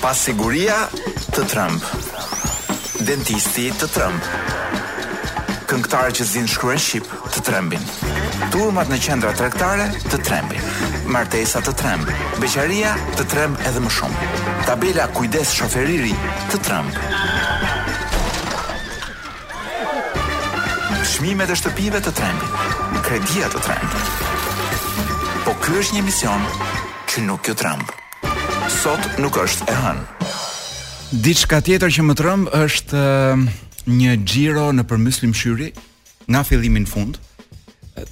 Pasiguria të tremb, dentisti të tremb, këngëtarët që s'dinë të shkruajnë shqip të trembin, turmat në qendra tregtare të trembin, martesa të tremb, beqaria të tremb edhe më shumë. Tabela kujdes shofer i ri të tremb. Çmimet e shtëpive të trembin, kredia të tremb. Po ky është një emision që nuk ju tremb. Sot nuk është e hënë. Diçka tjetër që më tremb është një xhiro nëpër Myslym Shyri nga fillimi në fund.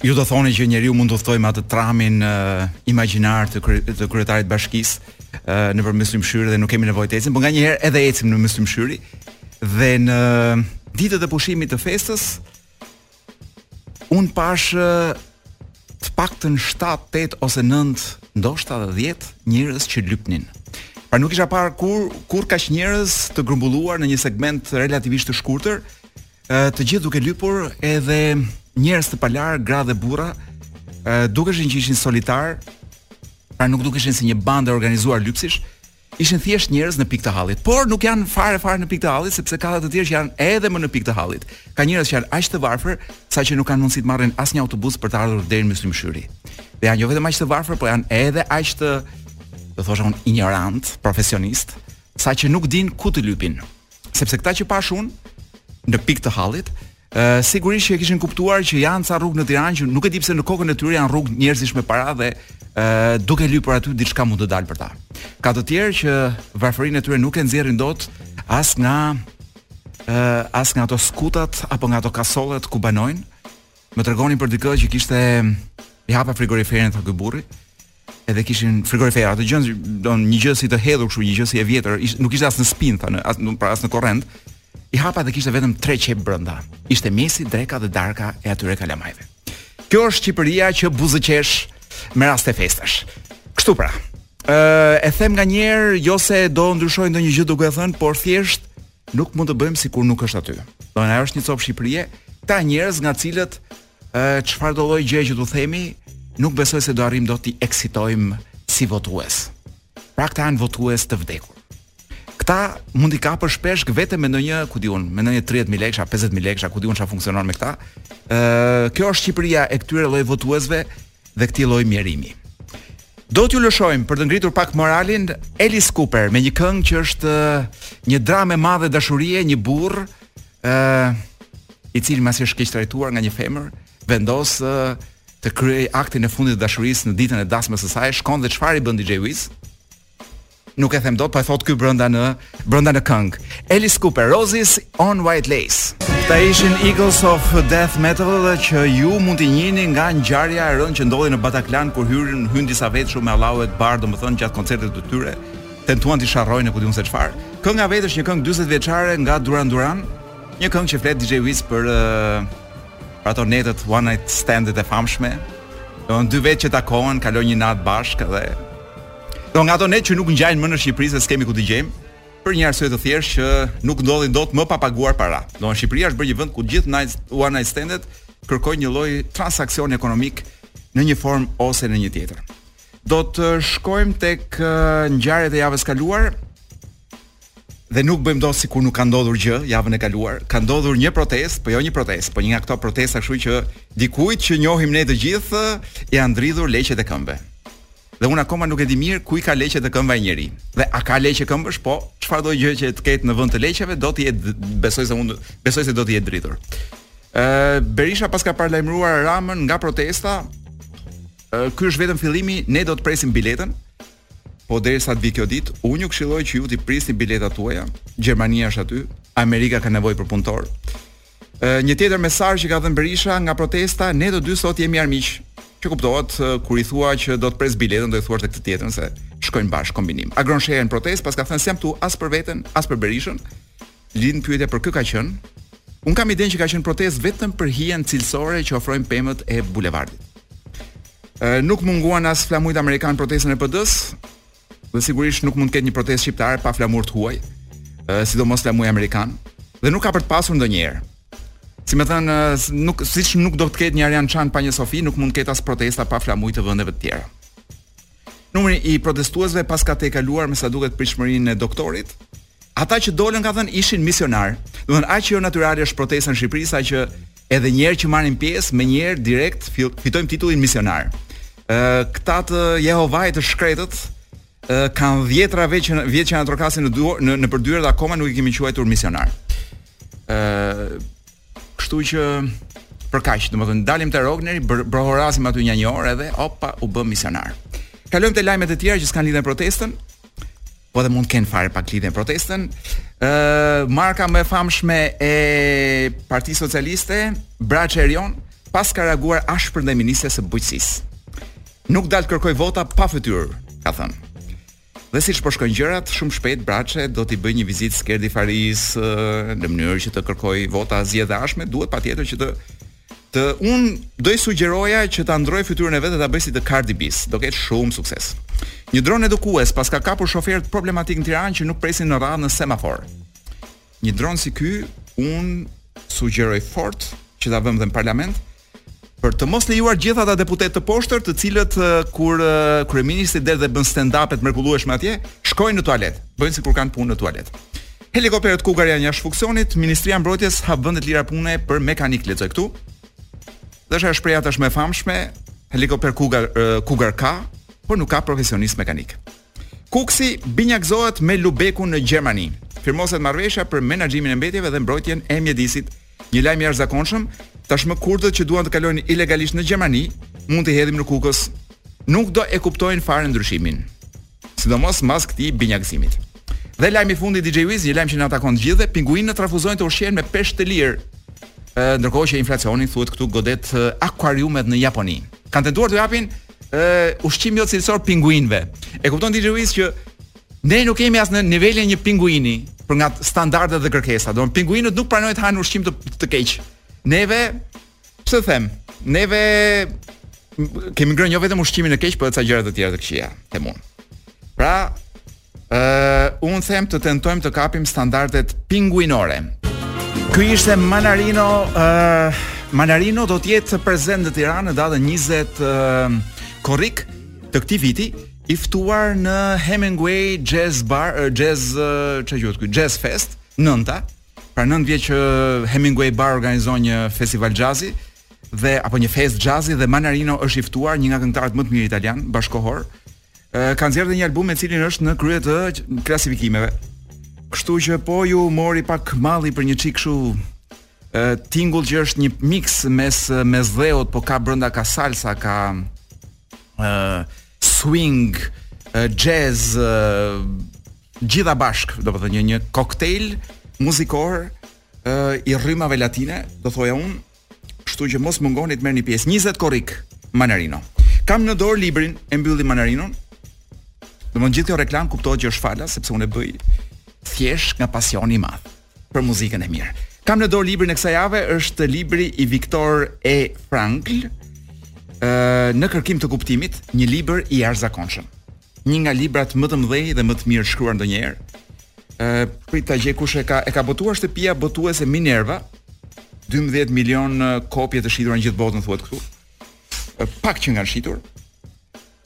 Ju do thoni që njeriu mund të udhëtojë me atë tramin uh, imagjinar të, kry, të kryetarit bashkisë uh, nëpër Myslym Shyri dhe nuk kemi nevojë të ecim, por nganjëherë edhe ecim në Myslym Shyri dhe në ditët e pushimit të festës unë pashë uh, të paktën 7, 8 ose 9, ndoshta edhe 10 njerëz që lypnin. Pra nuk kisha parë kurrë kurrë kaq njerëz të grumbulluar në një segment relativisht të shkurtër, të gjithë duke lypur edhe njerëz të palarë, gra dhe burra, dukeshin që ishin solitarë, pra nuk dukeshin si një bandë e organizuar lypsish, ishin thjesht njerëz në pikë të hallit, por nuk janë fare fare në pikë të hallit sepse ka të tjerë që janë edhe më në pikë të hallit. Ka njerëz që janë aq të varfër sa që nuk kanë mundësi të marrin asnjë autobus për të ardhur deri në Myslym Shyri. Dhe janë jo vetëm aq të varfër, por janë edhe aq të do thosha unë injorantë, profesionistë, sa që nuk dinë ku të lypin. sepse këta që pashë unë në pikë të hallit, ë sigurisht që e kishin kuptuar që janë ca rrugë në Tiranë që nuk e di pse në kokën e tyre janë rrugë njerëzish me para dhe ë duke lypur aty diçka mund të dalë për ta. Ka të tjerë që varfërinë e tyre nuk e nxjerrin dot as nga ë as nga ato skutat apo nga ato kasollet ku banojnë. Më tregonin për dikë që kishte i hapa frigoriferin tha ky burri. edhe kishin frigorifer atë gjënë, domethënë një gjë si të hedhur kështu, një gjë si e vjetër, ish, nuk ishte as në spinë tha, as nuk pra as në korrent. I hapa dhe kishte vetëm tre qepë brenda. Ishte mëngjesi, dreka dhe darka e atyre kalamajve. Kjo është Shqipëria që buzëqesh me raste festash. Kështu pra. Ë e them nganjëherë, jo se do ndryshoj ndonjë gjë duke e thënë, por thjesht nuk mund të bëjmë sikur nuk është aty. Domethënë është një copë Shqipërie, ca njerëz të cilët Çfarëdo lloj gjëje që t'u themi, nuk besoj se do arrijmë dot t'i eksitojmë si votues. Pra këta janë votues të vdekur. Këta mund t'i kapësh peshq vetëm me ndonjë, ku di unë, me ndonjë 30000 lekëshe, 50000 lekëshe, ku di unë çfarë funksionon me këta. Ë, kjo është Shqipëria e këtyre lloj votuesve dhe këtij lloj mjerimi. Do t'ju lëshojmë për të ngritur pak moralin Alice Cooper me një këngë që është një dramë e madhe dashurie, një burrë ë i cili masi është keqtrajtuar nga një femër, vendos të kryejë aktin e fundit të dashurisë në ditën e dasmës së saj, shkon dhe çfarë i bën DJ Wiz? Nuk e them dot, po e thotë ky brenda në brenda në këngë. Alice Cooper, Roses on White Lace. Këta ishin Eagles of Death Metal dhe që ju mund t'i njihni nga ngjarja e rëndë që ndodhi në Bataclan kur hyrën hynë disa vetë shumë me Allahu Akbar, domethënë gjatë koncertit të tyre tentuan t'i sharrojnë ku di unë se çfarë. Kënga vetë është një këngë 40-vjeçare nga Duran Duran, një këngë që flet DJ Wiz për uh, ato netët one night standet e famshme. Domethënë dy vetë që takohen, kalojnë një natë bashkë dhe do nga ato net që nuk ngjajnë më në Shqipëri se s'kemi ku të gjejmë për një arsye të thjeshtë që nuk ndodhin dot më pa paguar para. Domethënë Shqipëria është bërë një vend ku gjithë night one night standet kërkojnë një lloj transaksioni ekonomik në një formë ose në një tjetër. Do të shkojmë tek ngjarjet e javës kaluar dhe nuk bëjmë dot sikur nuk ka ndodhur gjë javën e kaluar. Ka ndodhur një protestë, po jo një protestë, po një nga këto protesta, kështu që dikujt që njohim ne të gjithë i janë dridhur leqet e këmbëve. Dhe unë akoma nuk e di mirë ku i ka leqet e këmbëve njeriu. Dhe a ka leqe këmbësh? Po, çfarëdo gjë që të ketë në vend të leqeve, do të jetë besoj se unë besoj se do të jetë dridhur. Ë Berisha paska paralajmëruar Ramën nga protesta, Ky është vetëm fillimi, ne do të presim biletën. Po derisa të vijë kjo ditë, unë ju këshilloj që ju të prisni biletat tuaja. Gjermania është aty, Amerika ka nevojë për punëtorë. Ë një tjetër mesazh që ka dhënë Berisha nga protesta, ne të dy sot jemi armiq. Që kuptohet kur i thua që do të pres biletën, do i thuash dhe këtë tjetrën se shkojnë bashkë kombinim. Agron Shehaj në protestë paska thënë s'jam këtu as për veten, as për Berishën. Lind pyetja për kë ka qenë? Unë kam idenë që ka qenë protestë vetëm për hijen cilësore që ofrojnë pemët e bulevardit. Ë nuk munguan as flamujt amerikanë protestën e PD-së. Dhe sigurisht nuk mund të ketë një protestë shqiptare pa flamur të huaj, ë sidomos flamuj amerikanë dhe nuk ka për të pasur ndonjëherë. Si me thënë, nuk siç nuk do të ketë një Arian Çani pa një Sofi, nuk mund të ketë as protesta pa flamuj të vendeve të tjera. Numri i protestuesve paska tejkaluar me sa duket pritshmërinë e doktorit. Ata që dolën ka thënë ishin misionarë. Domethënë aq jo natyrale është protesta në Shqipëri saqë edhe një herë që marrim pjesë, menjëherë direkt fitojmë titullin misionar. Ë këta të Jehovait të shkretët ë kanë dhjetëra vjet që vjet që na trokasin në duar në nëpër dyer dhe akoma nuk i kemi quajtur misionarë. Ë Kështu që për kaq, domethënë dalim te Rogneri, brohorasim aty nja një orë edhe opa u bë misionar. Kalojmë te lajmet e tjera që s'kanë lidhje me protestën. Po edhe mund të kenë fare pak lidhje me protestën. Ë uh, marka më e famshme e Partisë Socialiste, Braçe Erion, paska reaguar ashpër ndaj ministres së Bujqësisë. Nuk dal të kërkoj vota pa fytyrë, ka thënë. Dhe siç po shkojnë gjërat, shumë shpejt Braçe do t'i bëjë një vizitë Skerdi Farisë, në mënyrë që të kërkojë vota zgjedhjesh, më, duhet patjetër që të të un do i sugjeroja që ta ndërrojë fytyrën e vet dhe ta bëjë si të Cardi B. Do ketë shumë sukses. Një dron edukues paska kapur shoferët problematikë në Tiranë që nuk presin në radhë në semafor. Një dron si ky, un sugjeroj fort që ta vëmë dhe në parlament, Për të mos lejuar gjithë ata deputetë të poshtër, të cilët kur kryeministri del dhe bën stand-upe të mrekullueshme atje, shkojnë në tualet, bëjnë sikur kanë punë në tualet. Helikopterët Cougar janë jashtë funksionit, Ministria e Mbrojtjes hap vende të lira pune për mekanik lexoj këtu. Dhe është shprehja tashmë e famshme, helikopter Cougar, Cougar ka, por nuk ka profesionist mekanik. Kukësi binjakëzohet me Lubekun në Gjermani. Firmoset marrëveshja për menaxhimin e mbetjeve dhe mbrojtjen e mjedisit. Një lajm i jashtëzakonshëm, tashmë kurdët që duan të kalojnë ilegalisht në Gjermani, mund t'i hedhim në Kukës. Nuk do e kuptojnë fare ndryshimin. Sidomos mbas këtij binjakëzimit. Dhe lajmi i fundit DJ Wiz, një lajm që na takon të gjithëve, pinguinët refuzojnë të ushqehen me peshk të lirë. Ë ndërkohë që inflacioni thuhet këtu godet akuariumet në Japoni. Kanë tentuar t'u japin ë ushqim jo cilësor pinguinëve. E kupton DJ Wiz që ne nuk jemi as në nivelin e një pinguini për nga standardet dhe kërkesat. Domethënë pinguinët nuk pranojnë të hanë ushqim të të keq. Neve pse të them, neve kemi ngrënë jo vetëm ushqimin e keq, por edhe ca gjëra të tjera të këqija, them unë. Pra, Uh, unë them të tentojmë të kapim standardet pinguinore. Ky ishte Manarino, uh, Manarino do të jetë prezent në Tiranë në datën 20 uh, korrik të këtij viti, i ftuar në Hemingway Jazz Bar, uh, Jazz uh, ç'quhet ky, Jazz Fest, i nënti. Pra nëntë vjet që Hemingway Bar organizon një festival jazzi dhe apo një fest jazzi dhe Manarino është i ftuar, një nga këngëtarët më të mirë italianë bashkëkohorë Ka nxjerrë dhe një album me cilin është në krye të klasifikimeve. Kështu që po ju mori pak malli për një çik kështu tingull që është një mix mes Mesdheut, po ka brenda ka salsa, ka ë uh, swing, uh, jazz, uh, gjitha bashkë, domethënë një një koktejl muzikor uh, i rrymave latine, do thoja unë, Kështu që mos mungoni të merrni pjesë. 20 korrik Manarino. Kam në dorë librin, e mbylla Manarinon. Domethënë gjithë kjo reklamë kuptohet që është falas sepse unë e bëj thjesht nga pasioni i madh për muzikën e mirë. Kam në dorë librin e kësaj jave, është libri i Viktor E. Frankl, ë në kërkim të kuptimit, një libër i jashtëzakonshëm. Një nga librat më të mëdhenj dhe më të mirë shkruar ndonjëherë. Ë prit ta gjej kush e ka e ka botuar shtëpia botuese Minerva. 12 milion kopje të shitura në gjithë botën thuhet këtu. Pak qenka shitur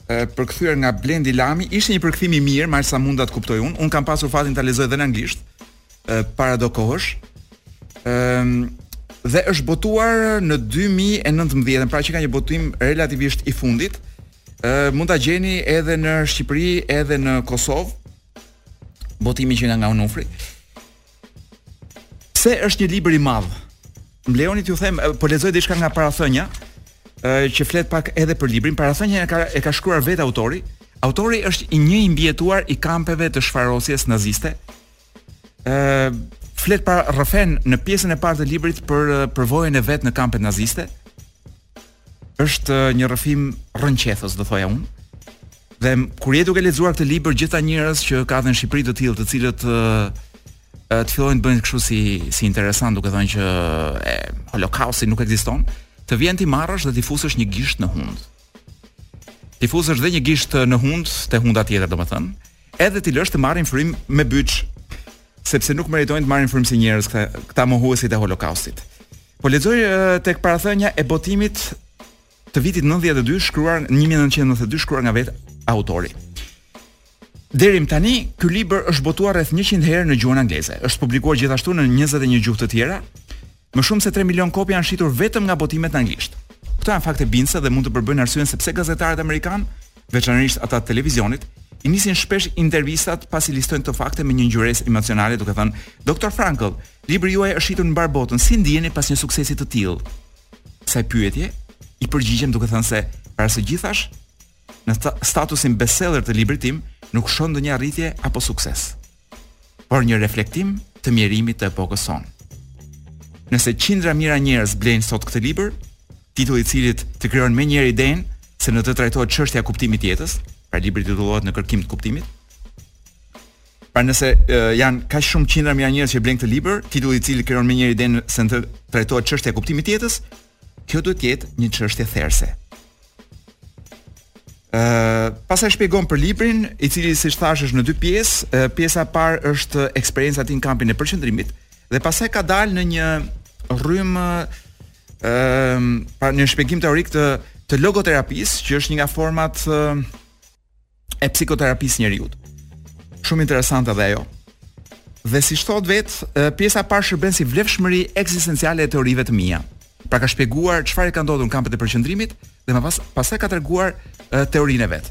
përkthyer nga Blendi Lami, ishte një përkthim i mirë, me sa mund ta kuptoj unë. Un kam pasur fatin ta lexoj edhe në anglisht para do kohësh. Ëm dhe është botuar në 2019, pra qenka një botim relativisht i fundit. Ë mund ta gjeni edhe në Shqipëri, edhe në Kosovë. Botimi që nga nga Onufri. Pse është një libër i madh? Më lejoni t'ju them, po lexoj diçka nga parathënia, ë që flet pak edhe për librin. Parathënien e ka e ka shkruar vetë autori. Autori është i një i mbijetuar i kampeve të shfarosjes naziste. ë flet para rrëfen në pjesën e parë të librit për përvojën e vet në kampet naziste. është një rrëfim rrënqethës, do thoja unë. Dhe kur je duke lexuar këtë libër, gjithë ata njerëz që ka dhe në Shqipëri të tillë, të cilët të fillojnë të bëjnë kështu si si interesant, duke thënë që e, holokausti nuk ekziston, të vjen t'i marrësh dhe t'i fusësh një gisht në hund. T'i fusësh dhe një gisht në hund, te hunda tjetër domethënë, edhe t'i lësh të marrin frymë me byth. sepse nuk meritojnë të marrin frymë si njerëz këta këta mohuesit e Holokaustit. Po lexoj tek parathënia e botimit të vitit 92 shkruar 1992 shkruar nga vetë autori. Deri më tani, ky libër është botuar rreth 100 herë në gjuhën angleze. Është publikuar gjithashtu në 21 gjuhë të tjera. Më shumë se tre milionë kopje janë shitur vetëm nga botimet në anglisht. Këto janë fakte bindëse dhe mund të përbëjnë arsyen se pse gazetarët amerikanë, veçanërisht ata të televizionit, i nisin shpesh intervistat pasi listojnë këto fakte me një ngjyresë emocionale duke thënë: "Doktor Frankl, libri juaj është shitur në mbarë botën, si ndiheni pas një suksesi të tillë?" Kësaj pyetje i përgjigjem duke thënë se para së gjithash, në statusin bestseller të librit tim nuk shoh ndonjë arritje apo sukses. por një reflektim të mjerimit të epokës sonë. Nëse qindra mijëra njerëz blejnë sot këtë libër, titulli i cilit të krijon menjëherë idenë se në të trajtohet çështja e kuptimit të jetës, pra libri titullohet në kërkim të kuptimit. Pra nëse e, janë kaq shumë qindra mijëra njerëz që blejnë këtë libër, titulli i cilit krijon menjëherë idenë se në të trajtohet çështja e kuptimit të jetës, Kjo duhet të jetë një çështje therëse. Ë, uh, pastaj shpjegon për librin, i cili siç thashë është në dy pjesë, uh, pjesa e parë është eksperienca e tij në kampin e përqendrimit dhe pastaj ka dalë në një rrymë uh, pa një shpjegim teorik të të logoterapisë, që është një nga format uh, e psikoterapisë njeriut. Shumë interesante edhe ajo. Dhe siç thot vet, pjesa e parë shërben si vlefshmëri ekzistenciale e teorive të mia. Pra ka shpjeguar çfarë i ka ndodhur në kampet e përqendrimit dhe më pas pastaj ka treguar teorinë e vet.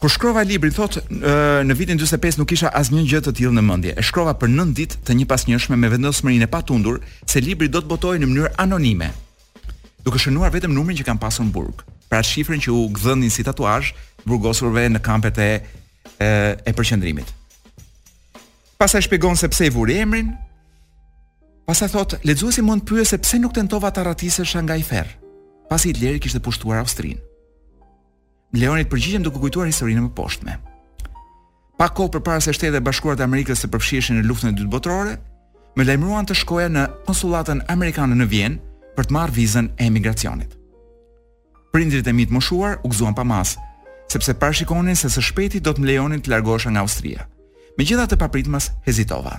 Kur shkrova librin thot në vitin 45 nuk kisha asnjë gjë të tillë në mendje. E shkrova për 9 ditë të njëpasnjëshme me vendosmërinë e patundur se libri do të botohej në mënyrë anonime. duke shënuar vetëm numrin që kam pasur në burg. Pra shifrën që u gdhënin si tatuazh të burgosurve në kampet e e, e përqendrimit. Pastaj shpjegon se pse i vuri emrin. Pastaj thot, lexuesi mund të pyesë se pse nuk tentova të arratisesha nga ai ferr, pasi Hitleri kishte pushtuar Austrinë. Më lejoni të përgjigjem duke kujtuar historinë e mëposhtme. Pak kohë përpara se Shtetet e Bashkuara të Amerikës të përfshiheshin në luftën e dytë botërore, më lajmëruan të shkoja në konsullatën amerikane në Vjenë për të marrë vizën e emigracionit. Prindërit e mi të moshuar u gëzuan pa masë, sepse parashikonin se së shpejti do të më lejonin të largohesha nga Austria. Megjithatë papritmas hezitova.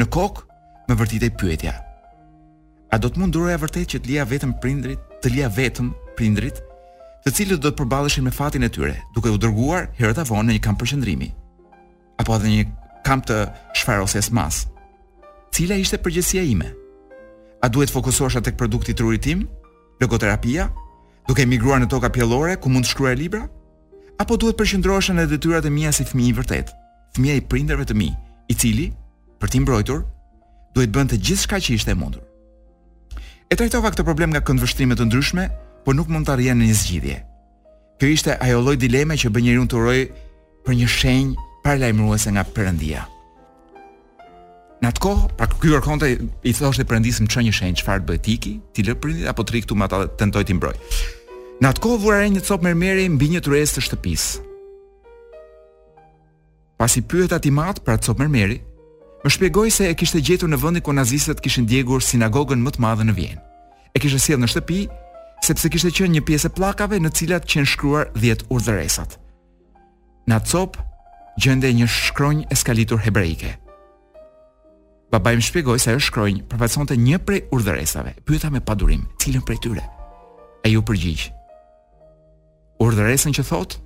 Në kokë më vërtitej pyetja. A do të mund duroja vërtet që të lija vetëm prindrit, të lija vetëm prindërit, të cilët do të përballeshin me fatin e tyre, duke u dërguar herët apo vonë në një kamp përqendrimi, apo edhe në një kamp të shfarosjes në masë. Cila ishte përgjegjësia ime? A duhet fokusohesha tek produkti i trurit tim, logoterapia, duke emigruar në toka pjellore ku mund të shkruaja libra? Apo duhet përqendrohesha në detyrat e mia si fëmijë i vërtetë, fëmija i prindërve të mi, i cili, për t'i mbrojtur, duhej të bënte gjithçka që ishte e mundur. E trajtova këtë problem nga këndvështrime të ndryshme, por nuk mund të arrija në një zgjidhje. Kjo ishte ajo lloj dileme që e bën njeriun të urojë për një shenjë paralajmëruese nga Perëndia. Në atë kohë, pra ky kërkonte i thoshte perëndisë më ço një shenjë, çfarë të bëj të iki, t'i lë prindërit apo të rri këtu me ata të tentoj t'i mbroj. Në atë kohë vura re një copë mermeri mbi një tryezë të shtëpisë. Pasi pyeta tim atë për atë copë mermeri, më shpjegoi se e kishte gjetur në vendin ku nazistët kishin djegur sinagogën më të madhe në Vjenë. E kishte sjellë në shtëpi sepse kishte qenë një pjesë e pllakave në të cilat qenë shkruar 10 urdhëresat. Në atë copë gjendej një shkronjë e skalitur hebraike. Babai më shpjegoi se ajo shkronjë përfaqësonte një prej urdhëresave. Pyeta me padurim, cilën prej tyre? Ai u përgjigj. Urdhëresën që thotë,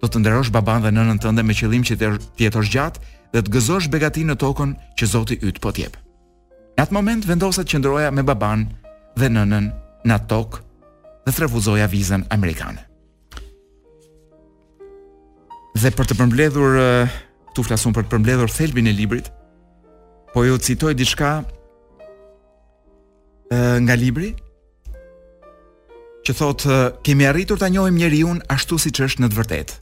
do të nderosh babanë dhe nënën tënde me qëllim që të jetosh gjatë dhe të gëzosh begatinë në tokën që Zoti yt po të jep. Në atë moment vendosa të qëndroja me babanë dhe nënën në atë tokë dhe të refuzoja vizën amerikane. Dhe për të përmbledhur këtu flasim për të përmbledhur thelbin e librit, po ju citoj diçka nga libri që thotë kemi arritur ta njohim njeriun ashtu siç është në të vërtetë.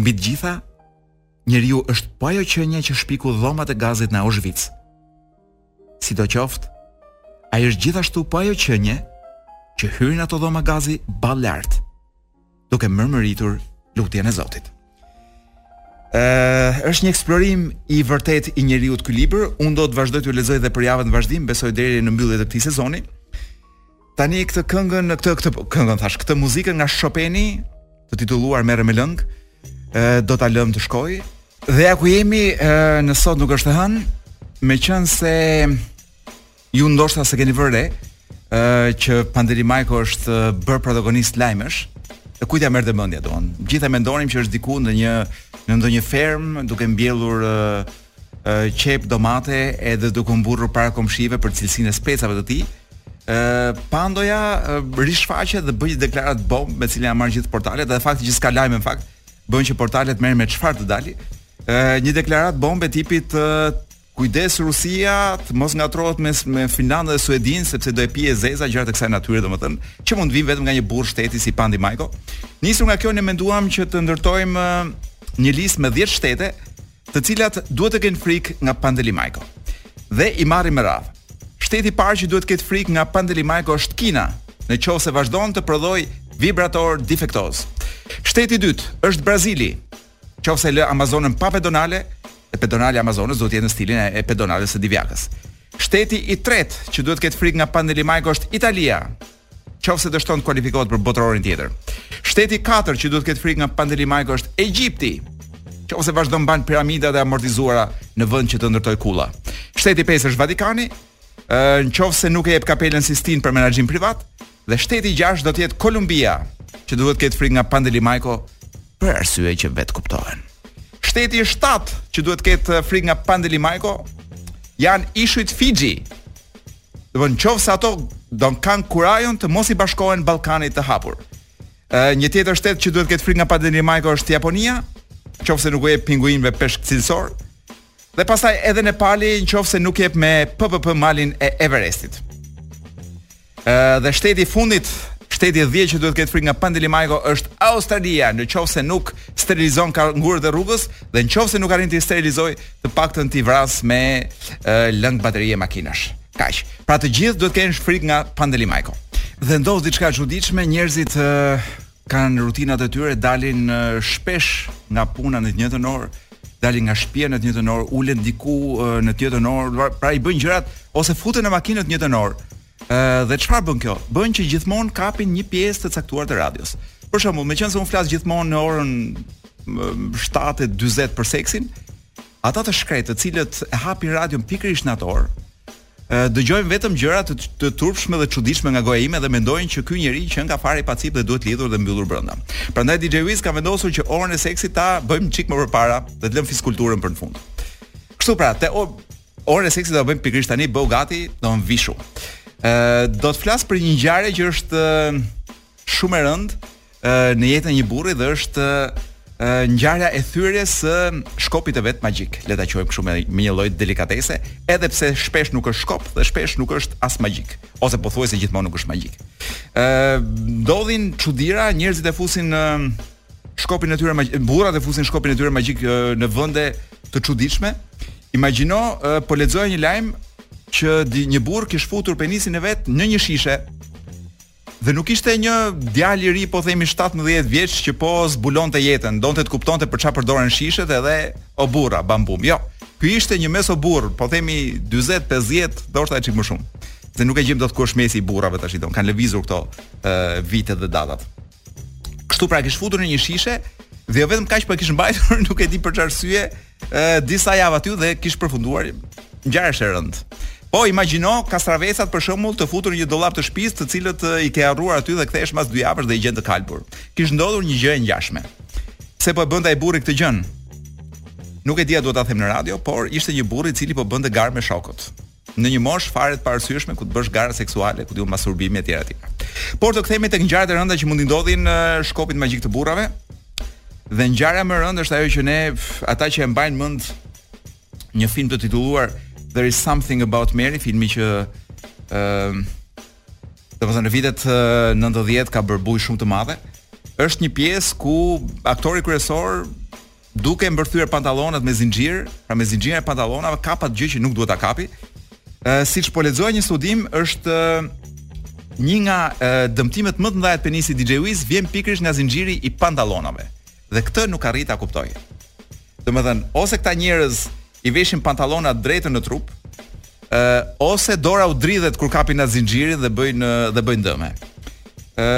Mbi të gjitha, njeriu është po ajo qenie që shpiku dhomat e gazit në Auschwitz. Sidoqoftë, ai është gjithashtu po ajo qenie që hyri në ato dhoma gazi ballë lart, duke mërmëritur lutjen e Zotit. Ë, është një eksplorim i vërtetë i njeriut ky libër. Unë do të vazhdoj t'ju lexoj dhe për javët në vazhdim, besoj deri në mbyllje të këtij sezoni. Tani këtë këngën në këtë këtë këngën thashë, këtë muzikën nga Shopeni, të titulluar Merre me lëng, ë do ta lëmë të shkojë. Dhe ja ku jemi, ë në sot nuk është e hënë, meqenëse ju ndoshta s'e keni vënë re, ë që Pandeli Majko është bërë protagonist lajmesh. E kujt ia merrte mendja domethënë. Gjithë e mendonim që është diku në një në ndonjë fermë duke mbjellur qepë domate edhe duke u mburrur para komshive për cilësinë e specave të tij. Ë Pandua rishfaqet dhe bën deklaratë bombë me të cilën janë marrë gjithë portalet dhe fakti që s'ka lajme në fakt bën që portalet merren me çfarë të dalë. Ë një deklaratë bombë e tipit kujdes Rusia të mos ngatërrohet me me Finlandën dhe Suedinë sepse do e pijë e zeza gjëra të kësaj natyre domethënë që mund të vijnë vetëm nga një burrë shteti si Pandi Majko. Nisur nga kjo ne menduam që të ndërtojmë një listë me 10 shtete të cilat duhet të kenë frikë nga Pandeli Majko. Dhe i marrim me radhë. Shteti i parë që duhet të ketë frikë nga Pandeli Majko është Kina, në qoftë se vazhdon të prodhojë vibratorë difektozë. Shteti i dytë është Brazili, qoftë se lë Amazonën pa pedonale, dhe pedonalja e Amazonës duhet të jetë në stilin e pedonales së Divjakës. Shteti i tretë që duhet të ketë frikë nga Pandeli Majko është Italia, qoftë se dështon të kualifikohet për botërorin tjetër. Shteti i katërt që duhet të ketë frikë nga Pandeli Majko është Egjipti, qoftë se vazhdon mban piramida të amortizuara në vend që të ndërtojë kulla. Shteti i pestë është Vatikani, qoftë se nuk e jep Kapelën Sistine për menaxhim privat dhe shteti i gjashtë do të jetë Kolumbia, që duhet të ketë frikë nga Pandeli Majko për arsye që vetëkuptohen. Shteti i shtatë që duhet të ketë frikë nga Pandeli Majko janë ishujt Fixhi, Në qoftë se ato do kenë kurajon të mos i bashkohen Ballkanit të hapur. Ë një tjetër shtet që duhet të ketë frikë nga Pandeli Majko është Japonia, qoftë se nuk u jep pinguinëve peshk cilësor. Dhe pastaj edhe Nepali në qoftë se nuk jep me PPP malin e Everestit. Ë dhe shteti i fundit, shteti i 10 që duhet të ketë frikë nga Pandeli Majko është Australia, në qoftë se nuk sterilizon kangurët e rrugës, Dhe në qofë se nuk arrin t'i sterilizoj, të paktën t'i vras me uh, lëng baterie makinash. Kaq. Pra të gjithë duhet të kenë frikë nga Pandeli Majko. Dhe ndodh diçka e çuditshme, njerëzit uh, kanë rutinat e tyre, dalin uh, shpesh nga puna në të njëjtën orë, dalin nga shtëpia në të njëjtën orë, ulen diku uh, në të njëjtën orë, pra i bëjnë gjërat, ose futen në makinë në të njëjtën orë. Ëh dhe çfarë bën kjo? Bën që gjithmonë kapin një pjesë të caktuar të radios. Për shembull, meqenëse un flas gjithmonë në orën 7:40 për seksin, ata të shkretë, të cilët e hapin radion pikërisht në atë orë, dëgjojnë vetëm gjëra të, të turpshme dhe të çuditshme nga goja ime dhe mendojnë që ky njeri qenka fare i pacipë dhe duhet lidhur dhe mbyllur brenda. Prandaj DJ Wiz ka vendosur që orën e seksit ta bëjmë çik më përpara dhe të lëmë fizkulturën për në fund. Kështu pra, te o, Orën e seksit do ta bëjmë pikërisht tani, bëhu gati, DJ Wiz. Ë do të flas për një ngjarje që është shumë e rëndë në jetën e një burri dhe është ngjarja e thyerjes së shkopit të vet magjik. Le ta quajmë kështu me, me një lloj delikatese, edhe pse shpesh nuk është shkop dhe shpesh nuk është as magjik, ose pothuajse gjithmonë nuk është magjik. Ë ndodhin çudira, njerëzit e fusin në shkopin e tyre magjik, burrat e fusin shkopin e tyre magjik në vende të çuditshme. Imagjino, po lexoja një lajm që di, një burrë kish futur penisin e vet në një shishe. Dhe nuk ishte një djalë i ri, po themi 17 vjeç që po zbulonte jetën, donte të kuptonte për çfarë përdoren shishet edhe o burra, bambum. Jo. Ky ishte një mesoburrë, po themi 40, 50, ndoshta çik më shumë. Dhe nuk e gjejmë dot ku është mesi i burrave tashi që. Kan lëvizur këto uh, vitet dhe datat. Kështu pra kish futur në një shishe dhe jo vetëm kaq po e kish mbajtur nuk e di për ç'arsye disa javë aty dhe kish përfunduar ngjarja është e rëndë. Po imagjino kastravecat për shembull të futur në një dollap të shtëpisë, të cilët i ke harruar aty dhe kthehesh pas dy javësh dhe i gjen të kalbur. Kish ndodhur një gjë e ngjashme. Pse po e bënte ai burri këtë gjë? Nuk e di a duhet ta them në radio, por ishte një burrë i cili po bënte garë me shokët. në një moshë fare të paarsyeshme ku të bësh gara seksuale, ku di unë masturbimi etj etj. Por të kthehemi tek ngjarjet e rënda që mund t'i ndodhin shkopit magjik të burrave. Dhe ngjarja më e rëndë është ajo që ne ata që e mbajnë mend një film të titulluar There is something about Mary, filmi që ë uh, në vitet 90 ka bërë bujë shumë të madhe. Është një pjesë ku aktori kryesor Duke mbërthyer pantallonat me zinxhir, pra me zinxhirin e pantallonave kap atë gjë që nuk duhet ta kapi. Ë siç po lexoja një studim është një nga e, dëmtimet më të mëdha të penisit DJ Wiz vjen pikërisht nga zinxhiri i pantallonave. Dhe këtë nuk arrij ta kuptoj. Domethënë, ose këta njerëz i veshin pantallonat drejt e në trup, ë ose dora u dridhet kur kapin atë zinxhirin dhe bëjnë dhe bëjnë dëme. ë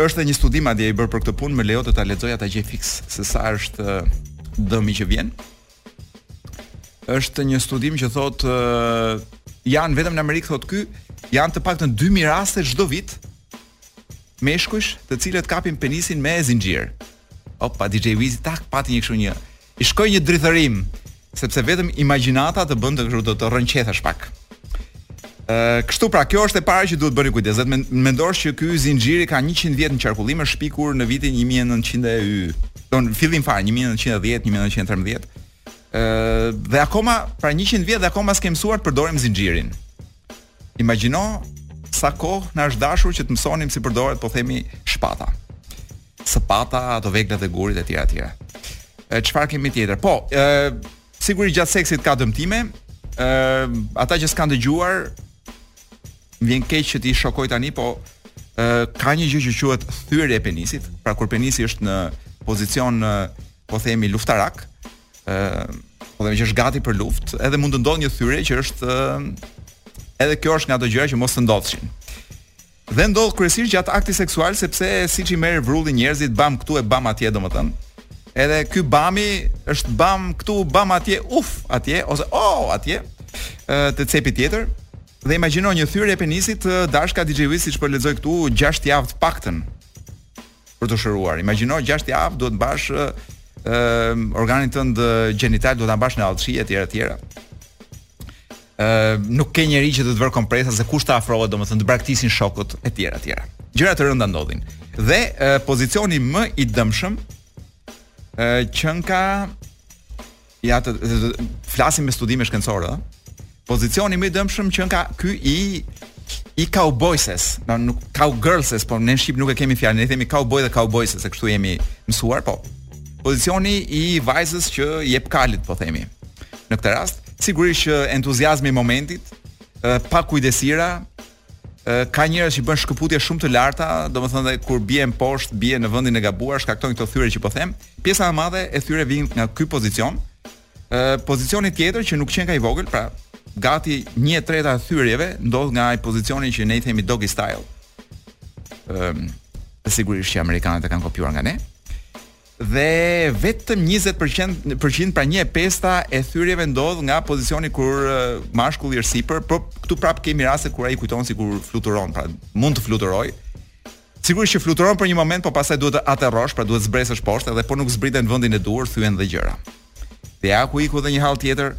është edhe një studim atje i bërë për këtë punë, më lejo të ta lexoj ta gjej fiks se sa është ë, dëmi që vjen. Është një studim që thotë ë, janë vetëm në Amerikë thotë ky, janë të paktën 2000 raste çdo vit meshkujsh të cilët kapin penisin me zinxhir. Opa DJ Wizi tak pati një kështu një I shkoi një drithërim, sepse vetëm imagjinata të bën të kështu të, të rrënqethesh pak. Ë, kështu pra, kjo është e para që duhet të bëni kujdes. Dhe të mendosh që ky zinxhiri ka 100 vjet në qarkullim, është shpikur në vitin 1900 e y. Në fillim fare 1910, 1913. Ë, dhe akoma pra 100 vjet dhe akoma s'kemi mësuar të përdorim zinxhirin. Imagjino sa kohë na është dashur që të mësonim si përdoret, po themi shpata. Sëpata, ato veglat e gurit etj etj. Çfarë kemi tjetër? Po, ë sigurisht gjatë seksit ka dëmtime. Ë ata që s'kanë dëgjuar më vjen keq që t'i shokoj tani, po ë ka një gjë që quhet thyerje e penisit, pra kur penisi është në pozicion po themi luftarak, ë po themi që është gati për luftë, edhe mund të ndodhë një thyerje që është edhe kjo është nga ato gjëra që mos të ndodhshin. Dhe ndodh kryesisht gjatë aktit seksual sepse se ç'i merr vrulli njerëzit bam këtu e bam atje domethënë. Edhe ky bami është bam këtu, bam atje, uf, atje ose oh, atje. ë te cepi tjetër. Dhe imagjino një thyerje e penisit të dashka DJ Wiz siç po lexoj këtu 6 javë të paktën. për t'u shëruar. Imagjino 6 javë duhet të mbash ë organin tënd gjenital duhet ta mbash në allçi etj etj. ë nuk ke njeri që të të vërë kompresa se kush të afrohet, domethënë të braktisin shokët etj etj. Gjëra të rënda ndodhin. Dhe e, pozicioni më i dëmshëm ë qenka Ja të flasim me studime shkencore, ëh. Pozicioni më i dëmshëm qenka ky i i cowboyses, na nuk cowgirlses, por ne në shqip nuk e kemi fjalën, ne themi cowboy dhe cowboyses, se kështu jemi mësuar, po. Pozicioni i vajzës që i hip kalit, po themi. Në këtë rast, sigurisht që entuziazmi i momentit, pakujdesira, ka njerëz që bëjnë shkëputje shumë të larta, domethënë dhe kur bien poshtë, bien në vendin e gabuar, shkaktojnë këto thyerje që po them. Pjesa më e madhe e thyerjeve vijnë nga ky pozicion. Ë pozicioni tjetër që nuk qenka i vogël, pra gati 1/3 e thyerjeve ndodh nga ai pozicioni që ne i themi doggy style. Ëm sigurisht që amerikanët e kanë kopjuar nga ne. dhe vetëm njëzet përqind përqind pra një e pesta e thyerjeve ndodh nga pozicioni kur mashkulli është sipër, por këtu prap kemi raste kur ai kujton sikur fluturon, pra mund të fluturojë. Sigurisht që fluturon për një moment, por pastaj duhet të aterrosh, pra duhet të zbresësh poshtë dhe po nuk zbrite në vendin e duhur, thyen dhe gjëra. Dhe ja ku iku dhe një hall tjetër,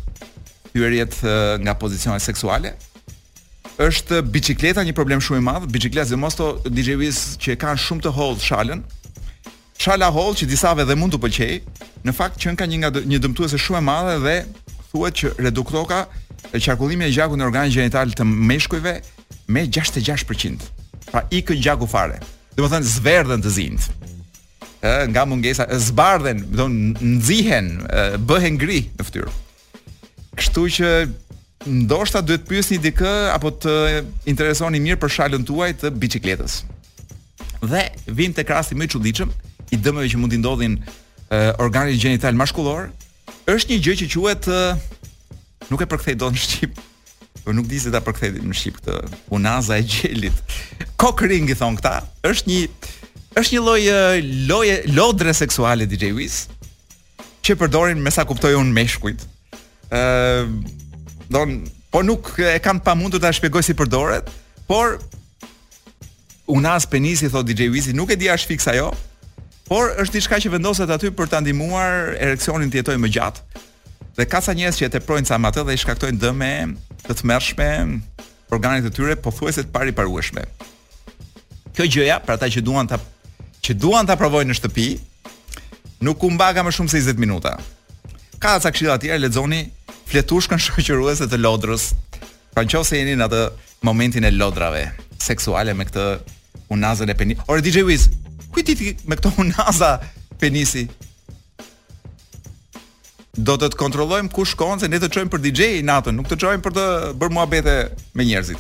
thyerjet nga pozicione seksuale, është biçikleta një problem shumë i madh, biçikleta sidomos to DJ Wiz që kanë shumë të hollë shalën, Shala e hollë, që disave dhe mund t'u pëlqejë, në fakt qënka një nga një dëmtuese shumë e madhe dhe thuhet që reduktoka qarkullimin e gjakut në organin gjenital të meshkujve me 66%. Pra ikën gjaku fare. Domethënë zverdhen të zinjt. Ë, nga mungesa, zbardhen, do nxihen, bëhen gri në fytyrë. Kështu që ndoshta duhet të pyesni dikë apo të interesoni mirë për shalën tuaj të biçikletës. Dhe vim tek rasti më i çuditshëm i dëmeve që mund t'i ndodhin uh, organit gjenital mashkullor, është një gjë që quhet uh, nuk e përkthej dot në shqip. Po nuk di si ta përkthej në shqip këtë unaza e gjelit. Cock ring i thon këta, është një është një lloj loje lodre seksuale DJ Wiz. Që përdorin me sa kuptoj unë meshkujt. Ë, don, po nuk e kam pamundur ta shpjegoj si përdoret, por unazë penisi thot DJ Wizi, nuk e di a është fiks ajo, por është diçka që vendoset aty për ta ndihmuar ereksionin të jetojë më gjatë. Dhe ka ca njerëz që e teprojnë ca me atë dhe i shkaktojnë dëme të tmerrshme organit të tyre pothuajse të pariparueshme. Kjo gjëja për ata që duan ta që duan ta provojnë në shtëpi, nuk u mbaka më shumë se 20 minuta. Ka ca këshilla të tjera lexoni fletushkën shoqëruese të lodrës. Pra nëse jeni në atë momentin e lodrave seksuale me këtë unazën e penis. Ore DJ Wiz, ku i di ti këto unaza penisi? Do të të kontrollojmë ku shkon se ne të çojmë për DJ natën, nuk të çojmë për të bërë muhabete me njerëzit.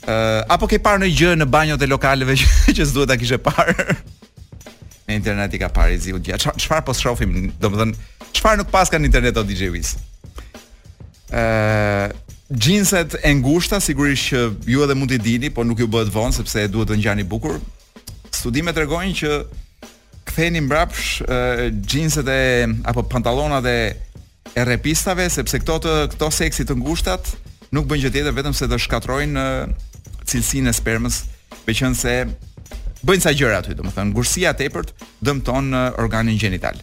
Uh, apo ke parë ndonjë gjë në banjot e lokaleve që, që s'duhet ta kishe parë? në internet i ka parë i ziu djalë. Çfarë po shohim? Domethënë, çfarë nuk paska në internet o DJ Wiz? Ë uh, xhinset e ngushta sigurisht që ju edhe mund t'i dini, por nuk ju bëhet vonë sepse duhet të ngjani bukur. Studimet tregojnë që Ktheni mbrapsh xhinset e apo pantallonat e e repistave sepse këto të këto seksi të ngushtat nuk bën gjë tjetër vetëm se të shkatrojnë cilësinë e spermës, meqense bëjnë ca gjëra aty, domethënë ngushësia e tepërt dëmton organin gjenital.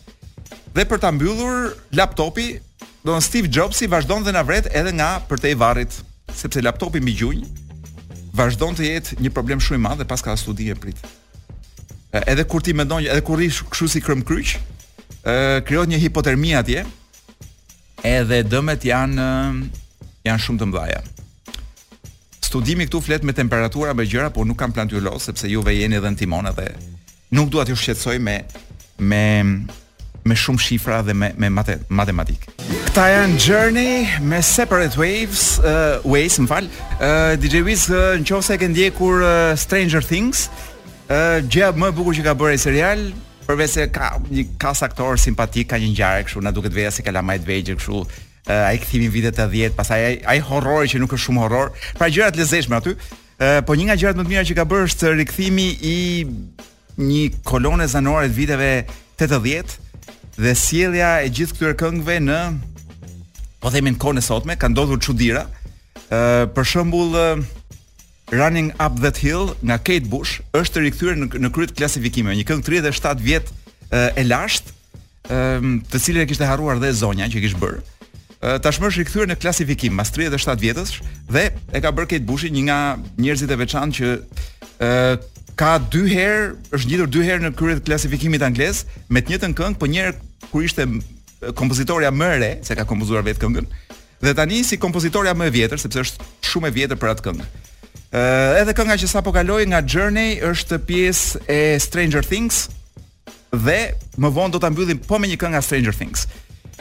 Dhe për ta mbyllur laptopi, domethënë Steve Jobsi vazhdon dhe na vret edhe nga përtej varrit, sepse laptopi mbi gjunjë vazhdon të jetë një problem shumë i madh dhe paska studime prit. Edhe kur ti mendon, edhe kur rrish kështu si këmbëkryq, ë krijohet një hipotermi atje. Edhe dëmet janë janë shumë të mëdha. Studimi këtu flet me temperatura me gjëra, por nuk kam plan t'ju lodh sepse juve jeni edhe në timon edhe nuk dua t'ju shqetësoj me me me shumë shifra dhe me me mate, matematikë. Këta janë Journey me Separate Ways, uh, Ways, më fal. Uh, DJ Wiz, uh, në qofë se e ke ndjekur uh, Stranger Things, uh, gjëja më e bukur që ka bërë ai serial, përveç se ka një kast aktorësh simpatik, ka një ngjarje kështu, na duket vetja si kalamaj të vegjël kështu, uh, ai kthimi në vitet 80, pastaj ai ai horror që nuk është shumë horror. Pra gjëra të lezetshme aty. Uh, po një nga gjërat më të mira që ka bërë është rikthimi i një kolone zanore të viteve 80 dhe sjellja e gjithë këtyre këngëve në po themin kohën e sotme kanë ndodhur çudira. Ë për shembull Running Up That Hill nga Kate Bush është rikthyer në në krye të klasifikimeve, një këngë 37 vjet e lashtë ëm të cilën e kishte harruar dhe zonja që e kish bërë. Tashmë është rikthyer në klasifikim pas 37 vjetësh dhe e ka bërë Kate Bush një nga njerëzit e veçantë që ë ka dy herë, është ngjitur dy herë në krye të klasifikimit anglez me të njëjtën këngë, po një herë kur ishte kompozitorja më e re, se e ka kompozuar vetë këngën. Dhe tani si kompozitorja më e vjetër, sepse është shumë e vjetër për atë këngë. Ë edhe kënga që sapo kaloi nga Journey është pjesë e Stranger Things, Dhe më vonë do ta mbyllim po me një këngë nga Stranger Things.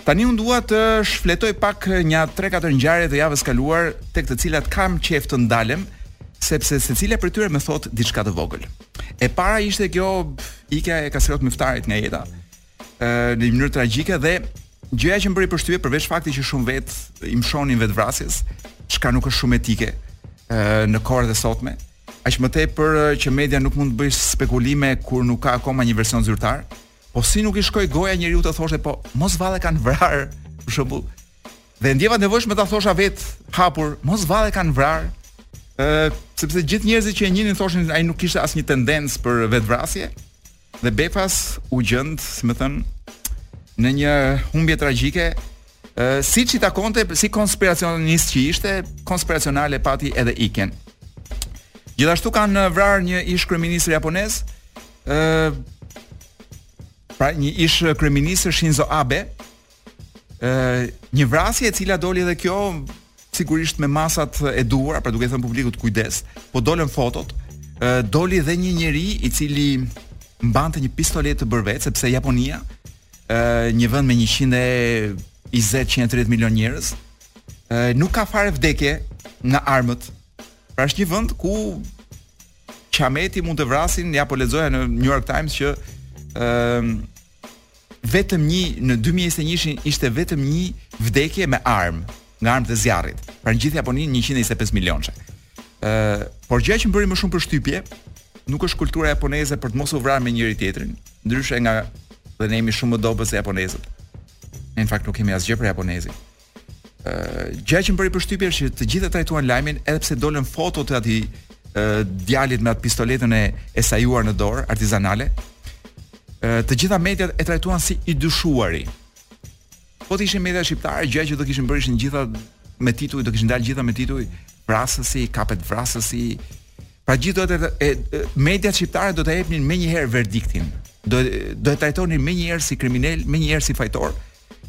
Tani unë dua të shfletoj pak një 3-4 ngjarje të javës së kaluar tek të cilat kam qejf të ndalem sepse secila prej tyre më thotë diçka të vogël. E para ishte kjo ikja e Kastriot Myftarajt nga jeta. Ë në një mënyrë tragjike dhe gjëja që më bëri përshtypje përveç faktit që shumë vetë i mëshonin vetëvrasjes, çka nuk është shumë etike ë në kohët e sotme, Aq më tepër që media nuk mund të bëjë spekulime kur nuk ka akoma një version zyrtar. Po si nuk i shkoi goja njeriu të thoshte po mos vallë e kanë vrarë për shembull. Dhe e ndjeva të nevojshme ta thosha vetë hapur mos vallë e kanë vrarë. Ë sepse gjithë njerëzit që e njihnin thoshin ai nuk kishte asnjë tendencë për vetëvrasje. Dhe befas u gjend, si me thënë, në një humbje tragjike, ë siç i takonte si konspiracionist që ishte, konspiracionale pati edhe ikjen. Gjithashtu kanë vrarë një ish kryeministër japonez, ë pra një ish kryeministër Shinzo Abe, Ë një vrasje e cila doli edhe kjo sigurisht me masat e duhura, pra duke thënë publikut kujdes, po dolën fotot, ë doli edhe një njeri i cili mbante një pistoletë të bërë vetë sepse Japonia ë një vend me 120 130 milion njerëz ë nuk ka fare vdekje nga armët. Pra është një vend ku qameti, mund të vrasin, ja po lexoja në New York Times që ë vetëm një në 2021-shin ishte vetëm një vdekje me armë, nga armët e zjarrit. Pra në gjithë Japoninë 125 milionë. Ë, por gjëja që më bëri më shumë përshtypje nuk është kultura japoneze për të mos u vrarë me njëri tjetrin, ndryshe nga dhe ne jemi shumë më dobët se japonezët. Ne në fakt nuk kemi asgjë për japonezin. Gjëja që më bëri përshtypje është që të gjithë e trajtuan lajmin edhe pse dolën foto të atij djalit me atë pistoletën e e sajuar në dorë artizanale. Të gjitha mediat e trajtuan si i dyshuari. Po të ishin media shqiptare, gjëja që do kishin bërë ishin gjitha me tituj, do kishin dalë gjitha me tituj vrasësi, kapet vrasësi. Pra gjithë do ta, mediat shqiptare do të jepnin menjëherë verdiktin. Do ta trajtonin menjëherë si kriminal, menjëherë si fajtor.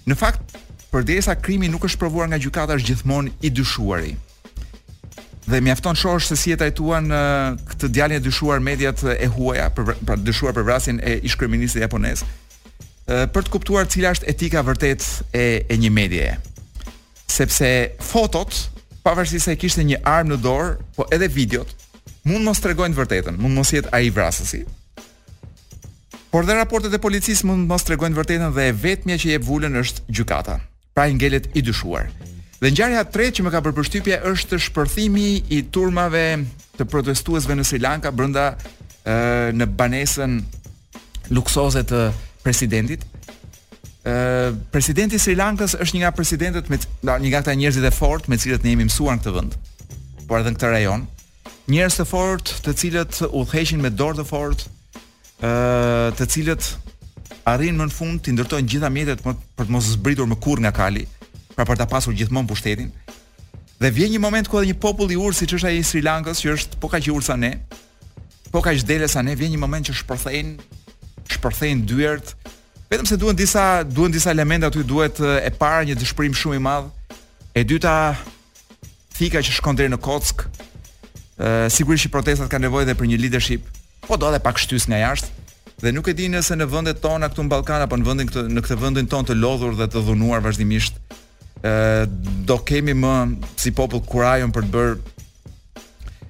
Në fakt, përderisa krimi nuk është provuar nga gjykata është gjithmonë i dyshuari. Dhe mjafton shohësh se si e trajtuan këtë djalin e dyshuar mediat e huaja për pra dyshuar për vrasjen e ish-kryeministrit japonez për të kuptuar cila është etika vërtet e e një medieje. Sepse fotot, pavarësisht se kishte një armë në dorë, po edhe videot mund të mos tregojnë të vërtetën, mund të mos jetë ai vrasësi, Por dhe raportet e policisë mund të mos tregojnë të vërtetën dhe e vetmja që jep vulën është gjykata. Pra ai ngelet i dyshuar. Dhe ngjarja e tretë që më ka bërë përshtypje është shpërthimi i turmave të protestuesve në Sri Lanka brenda ë në banesën luksoze të presidentit. Ë presidenti i Sri Lankës është një nga presidentët me një nga këta njerëzit e fortë me të cilët ne jemi mësuar në këtë vend, por edhe në këtë rajon, Njerëz të fortë, të cilët udhëheqin me dorë të fortë, ë uh, të cilët arrijnë më në fund të ndërtojnë gjitha mjetet për, për të mos zbritur më kurrë nga kali, pra për ta pasur gjithmonë pushtetin. Dhe vjen një moment ku edhe një popull i urtë siç është ai i Sri Lankës, që është po kaq i urtë sa ne, po kaq dele sa ne, vjen një moment që shpërthejnë, shpërthejnë dyert, vetëm se duhen disa duhen disa elementë aty, duhet e para një dëshpërim shumë i madh, e dyta thika që shkon deri në kockë. Ë sigurisht që protestat kanë nevojë edhe për një leadership, po do edhe pak shtysë nga jashtë. Dhe nuk e di nëse në vendet tona këtu në Ballkan apo në vendin këtë në këtë vendin tonë të lodhur dhe të dhunuar vazhdimisht ë do kemi më si popull kurajon për të bërë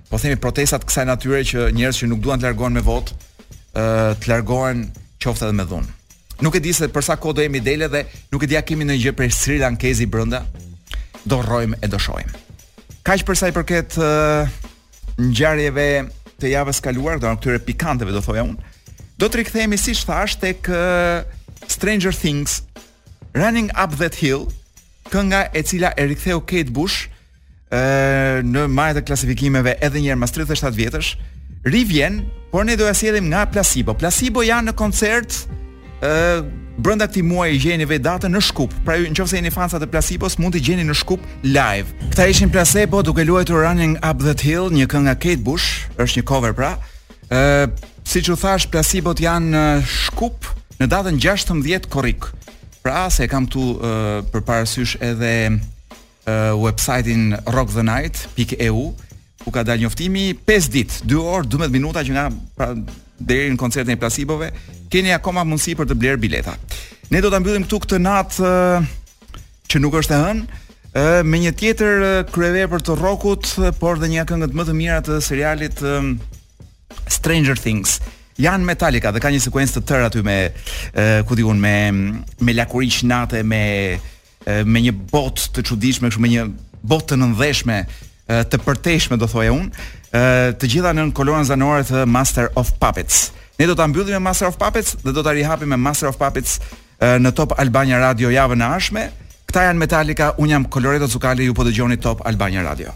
po themi protesta të kësaj natyre që njerëz që nuk duan të largohen me votë, ë të largohen qoftë edhe me dhunë. Nuk e di se për sa kohë do jemi dele dhe nuk e di a kemi ndonjë gjë prej Sri Lankezi brenda. Do rrojmë e do shohim. Kaq për sa i përket uh, ngjarjeve të javës së kaluar, të këtyre pikanteve do thoja unë. Do të rikthehemi siç thashë tek uh, Stranger Things Running Up That Hill, kënga e cila e riktheu Kate Bush ë në majë të klasifikimeve edhe një herë mas 37 vjetësh, rivjen, por ne do e sjellim nga Placebo. Placebo janë në koncert ë brenda këtij muaji gjeni vetë datën në Shkup. Pra ju nëse jeni fansa të Placebos mund t'i gjeni në Shkup live. Këta ishin Placebo duke luajtur Running Up That Hill, një këngë nga Kate Bush, është një cover pra. Ë siç ju thashë Placebot janë në Shkup në datën 16 korrik. Pra se e kam këtu ë përpara syve edhe website-in rockthenight.eu, ku ka dalë njoftimi 5 ditë, 2 orë, 12 minuta që nga pra, deri në koncertin e Placebo-ve, keni akoma mundësi për të blerë bileta. Ne do ta mbyllim këtu këtë natë që nuk është e hënë, me një tjetër kryevepër të rockut, por dhe një nga këngët më të mira të serialit Stranger Things janë Metallica dhe ka një sekuencë të tërë aty me kudi unë me me lakuriqë nate me me një botë të çuditshme, kështu me një botë të nëndheshme, të përtejshme do thoja unë, të gjitha nën kolonën zanore të Master of Puppets. Ne do ta mbyllim me Master of Puppets dhe do ta rihapim me Master of Puppets në Top Albania Radio javën e ardhshme. Këta janë Metallica, unë jam Koloreto Cukali, ju po dëgjoni Top Albania Radio.